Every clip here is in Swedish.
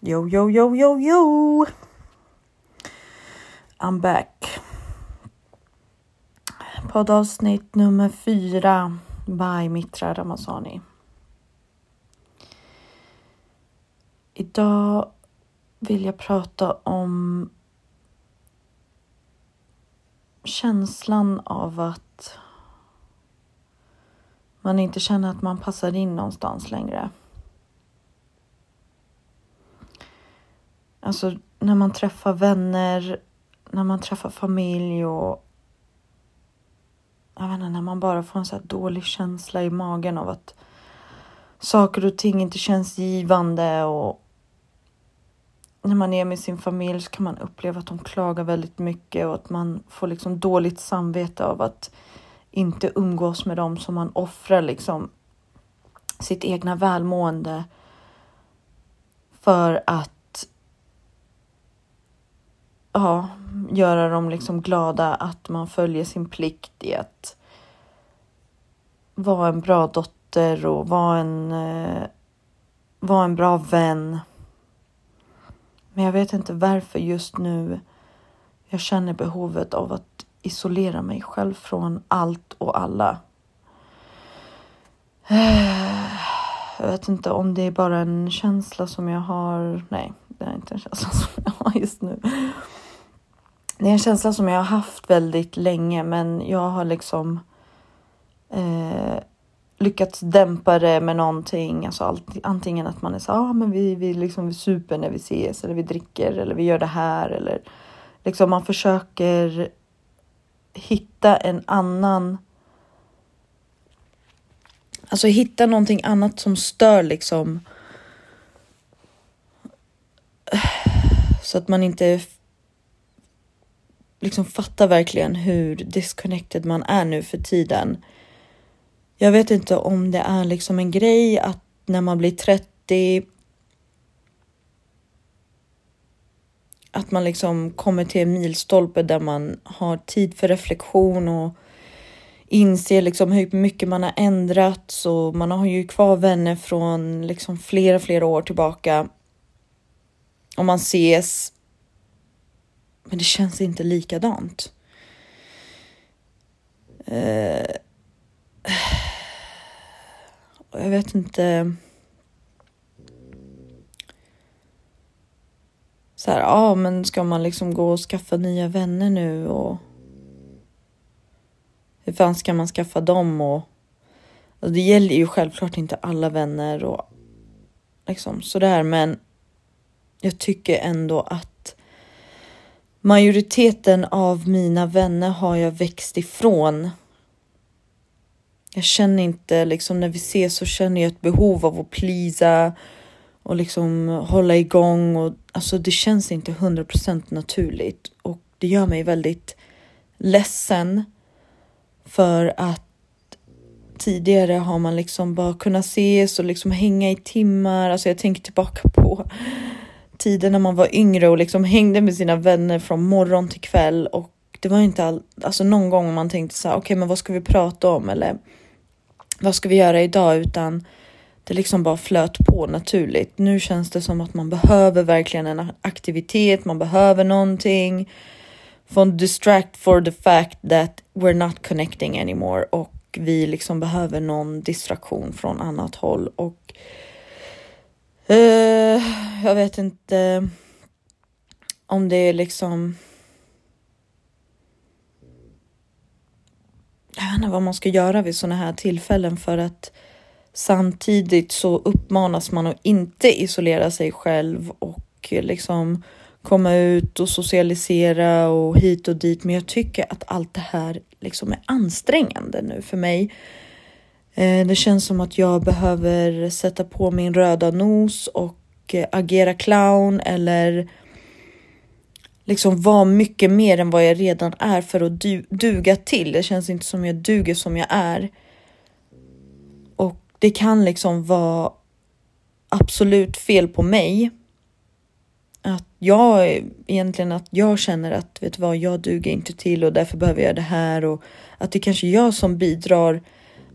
Yo, yo, yo, yo, yo! I'm back. Poddavsnitt nummer fyra by Mitra Ramazani. Idag vill jag prata om känslan av att man inte känner att man passar in någonstans längre. Alltså när man träffar vänner, när man träffar familj och jag vet inte, när man bara får en så här dålig känsla i magen av att saker och ting inte känns givande och när man är med sin familj så kan man uppleva att de klagar väldigt mycket och att man får liksom dåligt samvete av att inte umgås med dem som man offrar liksom sitt egna välmående för att ja, göra dem liksom glada att man följer sin plikt i att vara en bra dotter och vara en, eh, vara en bra vän. Men jag vet inte varför just nu jag känner behovet av att isolera mig själv från allt och alla. Jag vet inte om det är bara en känsla som jag har. Nej, det är inte en känsla som jag har just nu. Det är en känsla som jag har haft väldigt länge, men jag har liksom eh, lyckats dämpa det med någonting. Alltså allt, antingen att man är så ah, men vi, vi, liksom, vi super när vi ses eller vi dricker eller vi gör det här eller liksom man försöker hitta en annan Alltså hitta någonting annat som stör liksom. Så att man inte liksom fattar verkligen hur disconnected man är nu för tiden. Jag vet inte om det är liksom en grej att när man blir 30 att man liksom kommer till en milstolpe där man har tid för reflektion och inser liksom hur mycket man har ändrats och man har ju kvar vänner från liksom flera, flera år tillbaka. Och man ses. Men det känns inte likadant. Uh, jag vet inte. Så här, ja, men ska man liksom gå och skaffa nya vänner nu och hur fan ska man skaffa dem och, och det gäller ju självklart inte alla vänner och liksom sådär, men jag tycker ändå att majoriteten av mina vänner har jag växt ifrån. Jag känner inte liksom när vi ses så känner jag ett behov av att plisa och liksom hålla igång och alltså det känns inte 100% naturligt och det gör mig väldigt ledsen för att tidigare har man liksom bara kunnat ses och liksom hänga i timmar. Alltså jag tänker tillbaka på tiden när man var yngre och liksom hängde med sina vänner från morgon till kväll. Och det var inte all, alltså någon gång man tänkte så här, okej, okay, men vad ska vi prata om? Eller vad ska vi göra idag? Utan det liksom bara flöt på naturligt. Nu känns det som att man behöver verkligen en aktivitet, man behöver någonting. Från distract for the fact that we're not connecting anymore. Och vi liksom behöver någon distraktion från annat håll. Och uh, jag vet inte om det är liksom jag vet inte vad man ska göra vid sådana här tillfällen för att samtidigt så uppmanas man att inte isolera sig själv och liksom komma ut och socialisera och hit och dit. Men jag tycker att allt det här liksom är ansträngande nu för mig. Eh, det känns som att jag behöver sätta på min röda nos och eh, agera clown eller liksom vara mycket mer än vad jag redan är för att du duga till. Det känns inte som jag duger som jag är. Och det kan liksom vara absolut fel på mig att jag egentligen att jag känner att vet du vad, jag duger inte till och därför behöver jag det här och att det kanske är jag som bidrar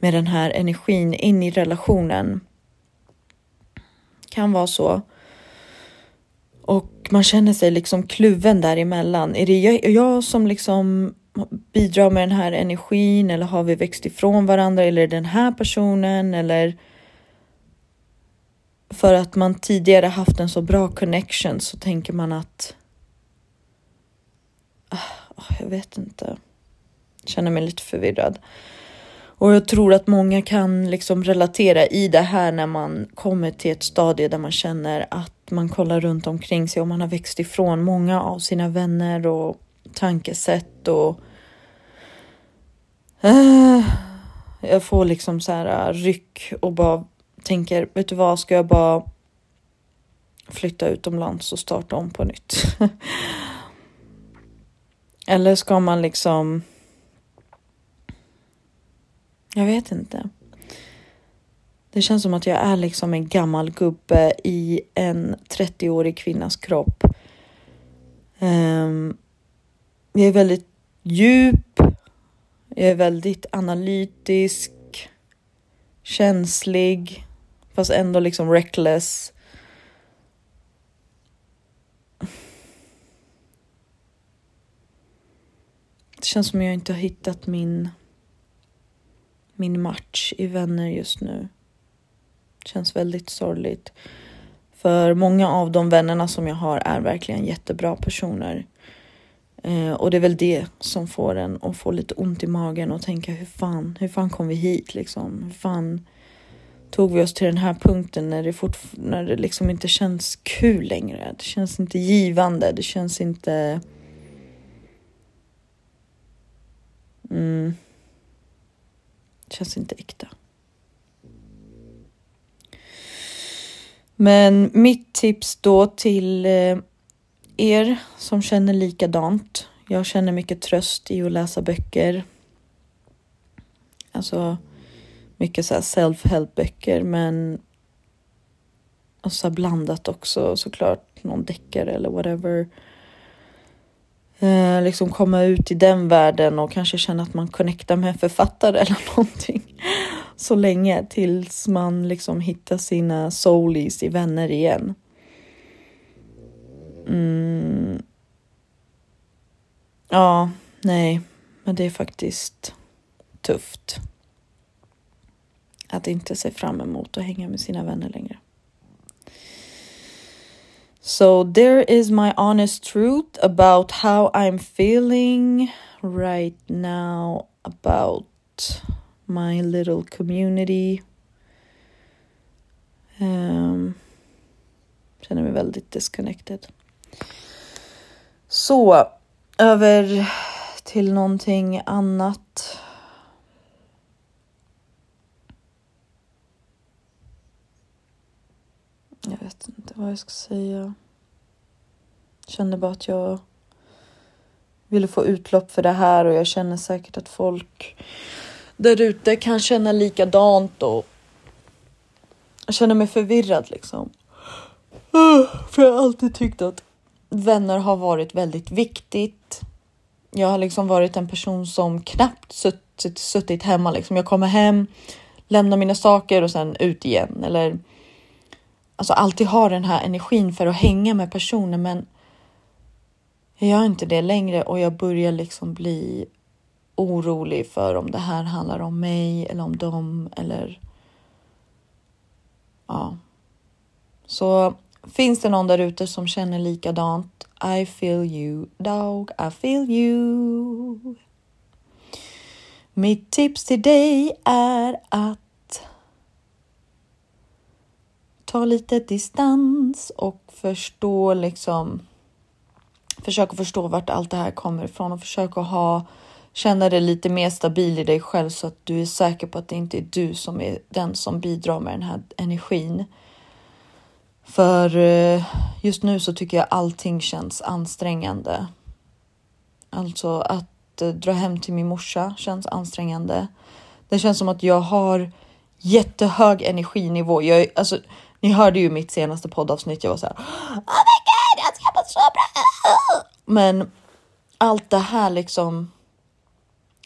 med den här energin in i relationen. Kan vara så. Och man känner sig liksom kluven däremellan. Är det jag, jag som liksom bidrar med den här energin eller har vi växt ifrån varandra eller är det den här personen eller för att man tidigare haft en så bra connection så tänker man att ah, jag vet inte. Känner mig lite förvirrad. Och jag tror att många kan liksom relatera i det här när man kommer till ett stadie där man känner att man kollar runt omkring sig och man har växt ifrån många av sina vänner och tankesätt och eh, jag får liksom så här eh, ryck och bara tänker, vet du vad, ska jag bara flytta utomlands och starta om på nytt? Eller ska man liksom jag vet inte. Det känns som att jag är liksom en gammal gubbe i en 30-årig kvinnas kropp. Um, jag är väldigt djup. Jag är väldigt analytisk. Känslig. Fast ändå liksom reckless. Det känns som jag inte har hittat min min match i vänner just nu. Känns väldigt sorgligt. För många av de vännerna som jag har är verkligen jättebra personer. Eh, och det är väl det som får en att få lite ont i magen och tänka hur fan, hur fan kom vi hit liksom? Hur fan tog vi oss till den här punkten när det, fort, när det liksom inte känns kul längre? Det känns inte givande, det känns inte... Mm. Känns inte äkta. Men mitt tips då till eh, er som känner likadant. Jag känner mycket tröst i att läsa böcker. Alltså mycket så self-help böcker men och så blandat också såklart någon deckare eller whatever eh, liksom komma ut i den världen och kanske känna att man connectar med en författare eller någonting så länge tills man liksom hittar sina soulies i vänner igen. Mm. Ja, nej, men det är faktiskt tufft. Att inte se fram emot att hänga med sina vänner längre. So, there is my honest truth about how I'm feeling right now about my little community. Um, känner mig väldigt disconnected. Så, över till någonting annat. Jag vet inte vad jag ska säga. Kände bara att jag ville få utlopp för det här och jag känner säkert att folk där ute kan känna likadant och jag känner mig förvirrad liksom. För jag har alltid tyckt att vänner har varit väldigt viktigt. Jag har liksom varit en person som knappt suttit, suttit hemma liksom. Jag kommer hem, lämnar mina saker och sen ut igen eller alltså alltid har den här energin för att hänga med personer men jag gör inte det längre och jag börjar liksom bli orolig för om det här handlar om mig eller om dem eller ja. Så finns det någon där ute som känner likadant? I feel you dog, I feel you. Mitt tips till dig är att ta lite distans och förstå liksom. Försök att förstå vart allt det här kommer ifrån och försök att ha känna dig lite mer stabil i dig själv så att du är säker på att det inte är du som är den som bidrar med den här energin. För eh, just nu så tycker jag allting känns ansträngande. Alltså att eh, dra hem till min morsa känns ansträngande. Det känns som att jag har jättehög energinivå. Jag, alltså, ni hörde ju mitt senaste poddavsnitt. Jag var så här. Oh my god, jag ska må så bra. Men allt det här liksom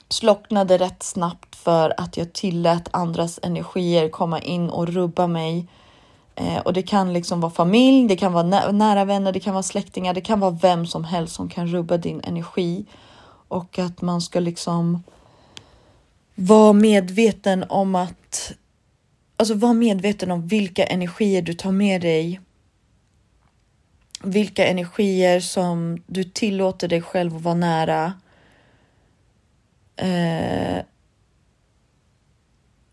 slocknade rätt snabbt för att jag tillät andras energier komma in och rubba mig Eh, och det kan liksom vara familj, det kan vara nä nära vänner, det kan vara släktingar, det kan vara vem som helst som kan rubba din energi. Och att man ska liksom vara medveten om att Alltså var medveten om vilka energier du tar med dig. Vilka energier som du tillåter dig själv att vara nära. Eh,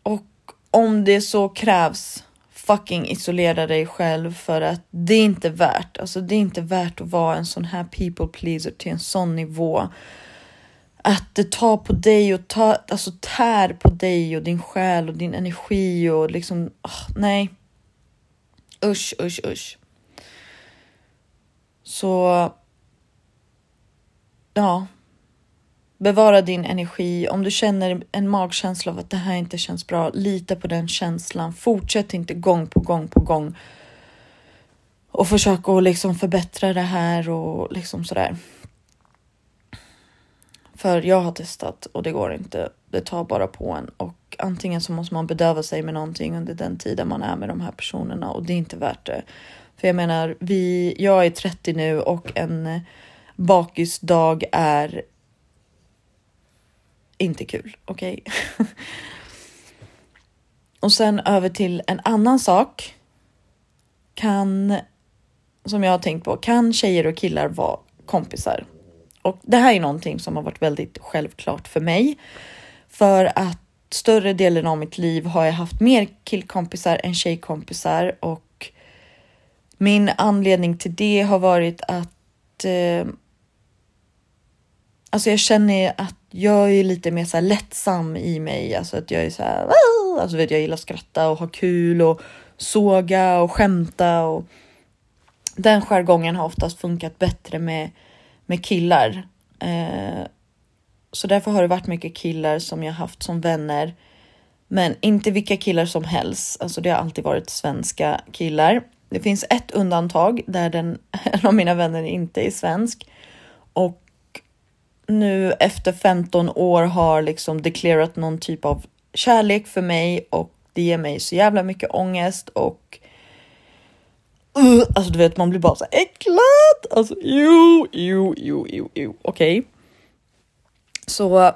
och om det så krävs, fucking isolera dig själv för att det är inte värt. Alltså det är inte värt att vara en sån här people pleaser till en sån nivå att det tar på dig och ta, alltså tär på dig och din själ och din energi och liksom, oh, nej. Usch, usch, usch. Så. Ja. Bevara din energi. Om du känner en magkänsla av att det här inte känns bra, lita på den känslan. Fortsätt inte gång på gång på gång och försök att liksom förbättra det här och liksom sådär. För jag har testat och det går inte. Det tar bara på en och antingen så måste man bedöva sig med någonting under den tiden man är med de här personerna och det är inte värt det. För jag menar, vi, jag är 30 nu och en bakisdag är inte kul. Okej? Okay? och sen över till en annan sak. Kan, som jag har tänkt på, kan tjejer och killar vara kompisar? Och det här är någonting som har varit väldigt självklart för mig. För att större delen av mitt liv har jag haft mer killkompisar än tjejkompisar. Och min anledning till det har varit att eh, Alltså jag känner att jag är lite mer så här lättsam i mig, alltså att jag är så här, alltså vet jag gillar att skratta och ha kul och såga och skämta och den jargongen har oftast funkat bättre med med killar. Eh, så därför har det varit mycket killar som jag haft som vänner. Men inte vilka killar som helst. Alltså det har alltid varit svenska killar. Det finns ett undantag där den, en av mina vänner inte är svensk. Och nu efter 15 år har liksom deklarerat någon typ av kärlek för mig och det ger mig så jävla mycket ångest och Uh, alltså du vet, man blir bara så äcklad. Alltså jo, jo, jo, jo, jo. Okej. Okay. Så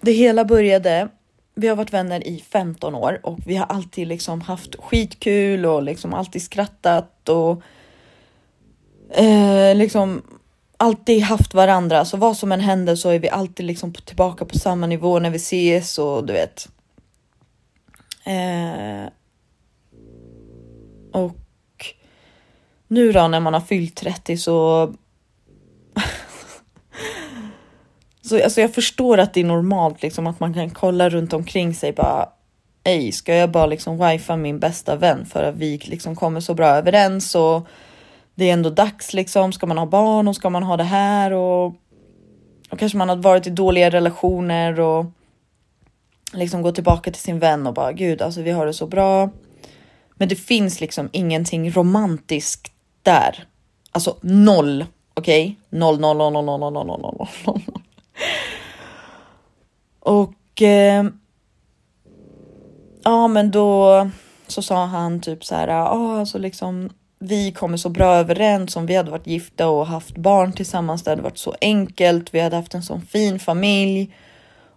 det hela började. Vi har varit vänner i 15 år och vi har alltid liksom haft skitkul och liksom alltid skrattat och eh, liksom alltid haft varandra. Så vad som än händer så är vi alltid liksom tillbaka på samma nivå när vi ses och du vet. Eh, och nu då när man har fyllt 30 så... så alltså jag förstår att det är normalt liksom att man kan kolla runt omkring sig bara Ej, ska jag bara liksom wifa min bästa vän för att vi liksom kommer så bra överens och det är ändå dags liksom. Ska man ha barn och ska man ha det här och, och kanske man har varit i dåliga relationer och liksom gå tillbaka till sin vän och bara gud, alltså vi har det så bra. Men det finns liksom ingenting romantiskt där. Alltså noll. Okej? Okay? Noll, noll, noll, noll, noll, noll, noll, noll, noll. Och eh, ja, men då så sa han typ så här. Ja, alltså liksom vi kommer så bra överens om vi hade varit gifta och haft barn tillsammans. Det hade varit så enkelt. Vi hade haft en sån fin familj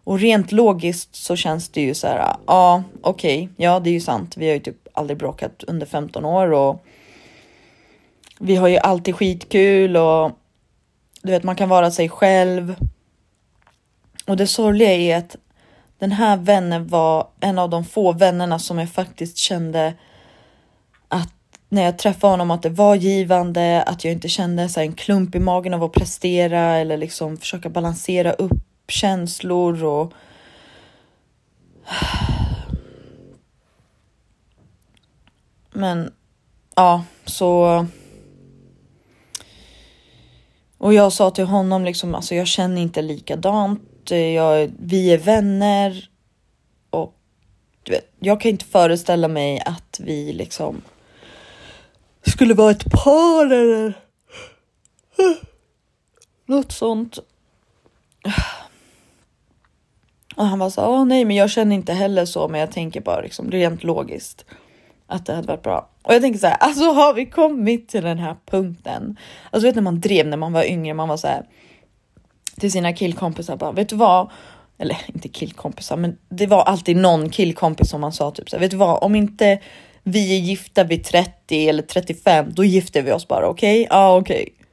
och rent logiskt så känns det ju så här. Ja, okej, okay, ja, det är ju sant. Vi har ju typ aldrig bråkat under 15 år och vi har ju alltid skitkul och du vet, man kan vara sig själv. Och det sorgliga är att den här vännen var en av de få vännerna som jag faktiskt kände att när jag träffade honom att det var givande, att jag inte kände så en klump i magen av att prestera eller liksom försöka balansera upp känslor och men ja, så och jag sa till honom liksom, alltså jag känner inte likadant. Jag, vi är vänner och du vet, jag kan inte föreställa mig att vi liksom skulle vara ett par eller något sånt. Och han var så, åh nej, men jag känner inte heller så, men jag tänker bara liksom rent logiskt att det hade varit bra. Och jag tänker så här, alltså har vi kommit till den här punkten? Alltså vet när man drev när man var yngre, man var så här till sina killkompisar bara, vet du vad? Eller inte killkompisar, men det var alltid någon killkompis som man sa typ så här, vet du vad? Om inte vi är gifta vid 30 eller 35, då gifter vi oss bara, okej? Okay? Ja, ah, okej. Okay.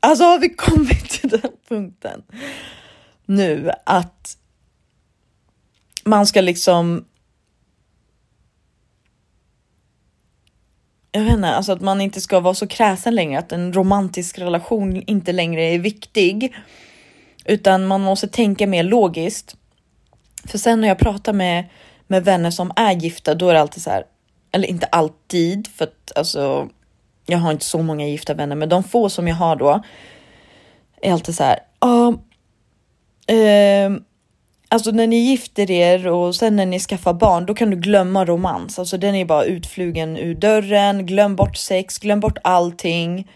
Alltså har vi kommit till den punkten nu att man ska liksom jag vet inte, alltså att man inte ska vara så kräsen längre, att en romantisk relation inte längre är viktig. Utan man måste tänka mer logiskt. För sen när jag pratar med, med vänner som är gifta, då är det alltid så här, eller inte alltid, för att alltså, jag har inte så många gifta vänner, men de få som jag har då är alltid så här, Ah, eh, Alltså när ni gifter er och sen när ni skaffar barn, då kan du glömma romans. Alltså den är bara utflugen ur dörren. Glöm bort sex, glöm bort allting.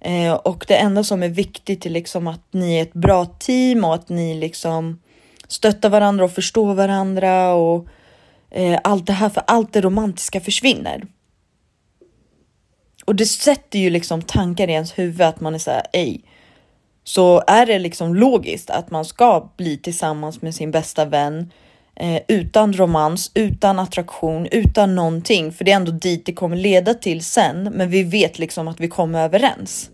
Eh, och det enda som är viktigt är liksom att ni är ett bra team och att ni liksom stöttar varandra och förstår varandra och eh, allt det här. För allt det romantiska försvinner. Och det sätter ju liksom tankar i ens huvud att man är så här, ej så är det liksom logiskt att man ska bli tillsammans med sin bästa vän eh, utan romans, utan attraktion, utan någonting. För det är ändå dit det kommer leda till sen. Men vi vet liksom att vi kommer överens.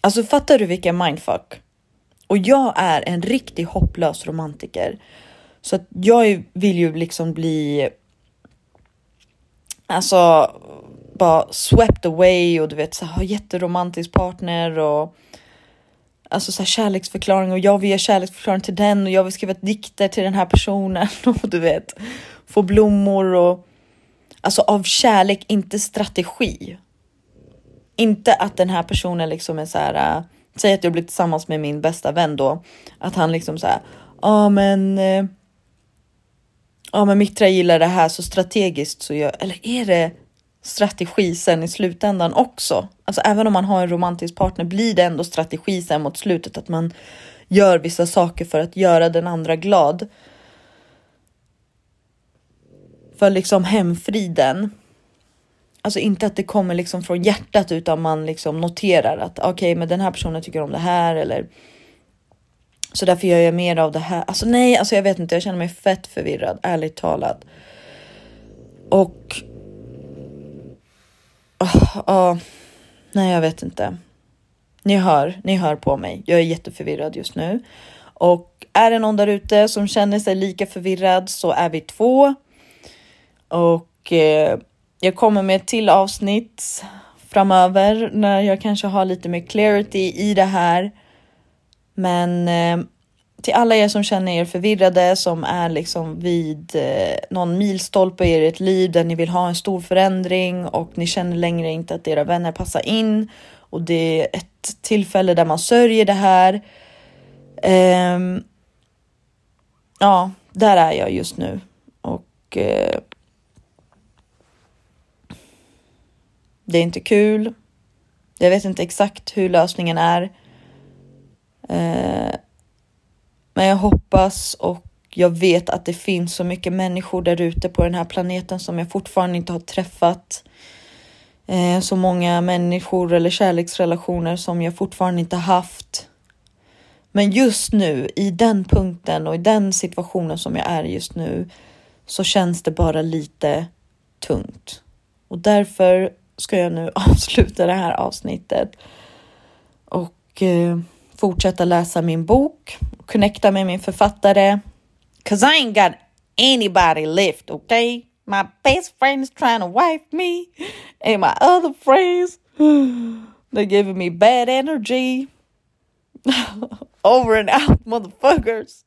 Alltså fattar du vilken mindfuck? Och jag är en riktig hopplös romantiker. Så att jag vill ju liksom bli Alltså bara swept away och du vet så här, har jätteromantisk partner och alltså så här, kärleksförklaring och jag vill ge kärleksförklaring till den och jag vill skriva dikter till den här personen och du vet få blommor och alltså av kärlek, inte strategi. Inte att den här personen liksom är så här. Äh, säg att jag blir tillsammans med min bästa vän då, att han liksom så här. Ja, men. Äh, ja, men Mitra gillar det här så strategiskt så jag eller är det strategi sen i slutändan också. Alltså även om man har en romantisk partner blir det ändå strategi sen mot slutet att man gör vissa saker för att göra den andra glad. För liksom hemfriden. Alltså inte att det kommer liksom från hjärtat utan man liksom noterar att okej, okay, men den här personen tycker om det här eller så därför gör jag mer av det här. Alltså nej, alltså jag vet inte. Jag känner mig fett förvirrad, ärligt talat. Och Oh, oh, nej, jag vet inte. Ni hör, ni hör på mig. Jag är jätteförvirrad just nu. Och är det någon där ute som känner sig lika förvirrad så är vi två. Och eh, jag kommer med ett till avsnitt framöver när jag kanske har lite mer clarity i det här. Men eh, till alla er som känner er förvirrade, som är liksom vid eh, någon milstolpe i ert liv där ni vill ha en stor förändring och ni känner längre inte att era vänner passar in och det är ett tillfälle där man sörjer det här. Eh, ja, där är jag just nu och eh, det är inte kul. Jag vet inte exakt hur lösningen är. Eh, men jag hoppas och jag vet att det finns så mycket människor där ute på den här planeten som jag fortfarande inte har träffat. Eh, så många människor eller kärleksrelationer som jag fortfarande inte haft. Men just nu i den punkten och i den situationen som jag är just nu så känns det bara lite tungt. Och därför ska jag nu avsluta det här avsnittet. Och eh, fortsätta läsa min bok, connecta med min författare. Cause I ain't got anybody left, okay? My best friend is trying to wife me and my other friends, they're giving me bad energy. Over and out, motherfuckers.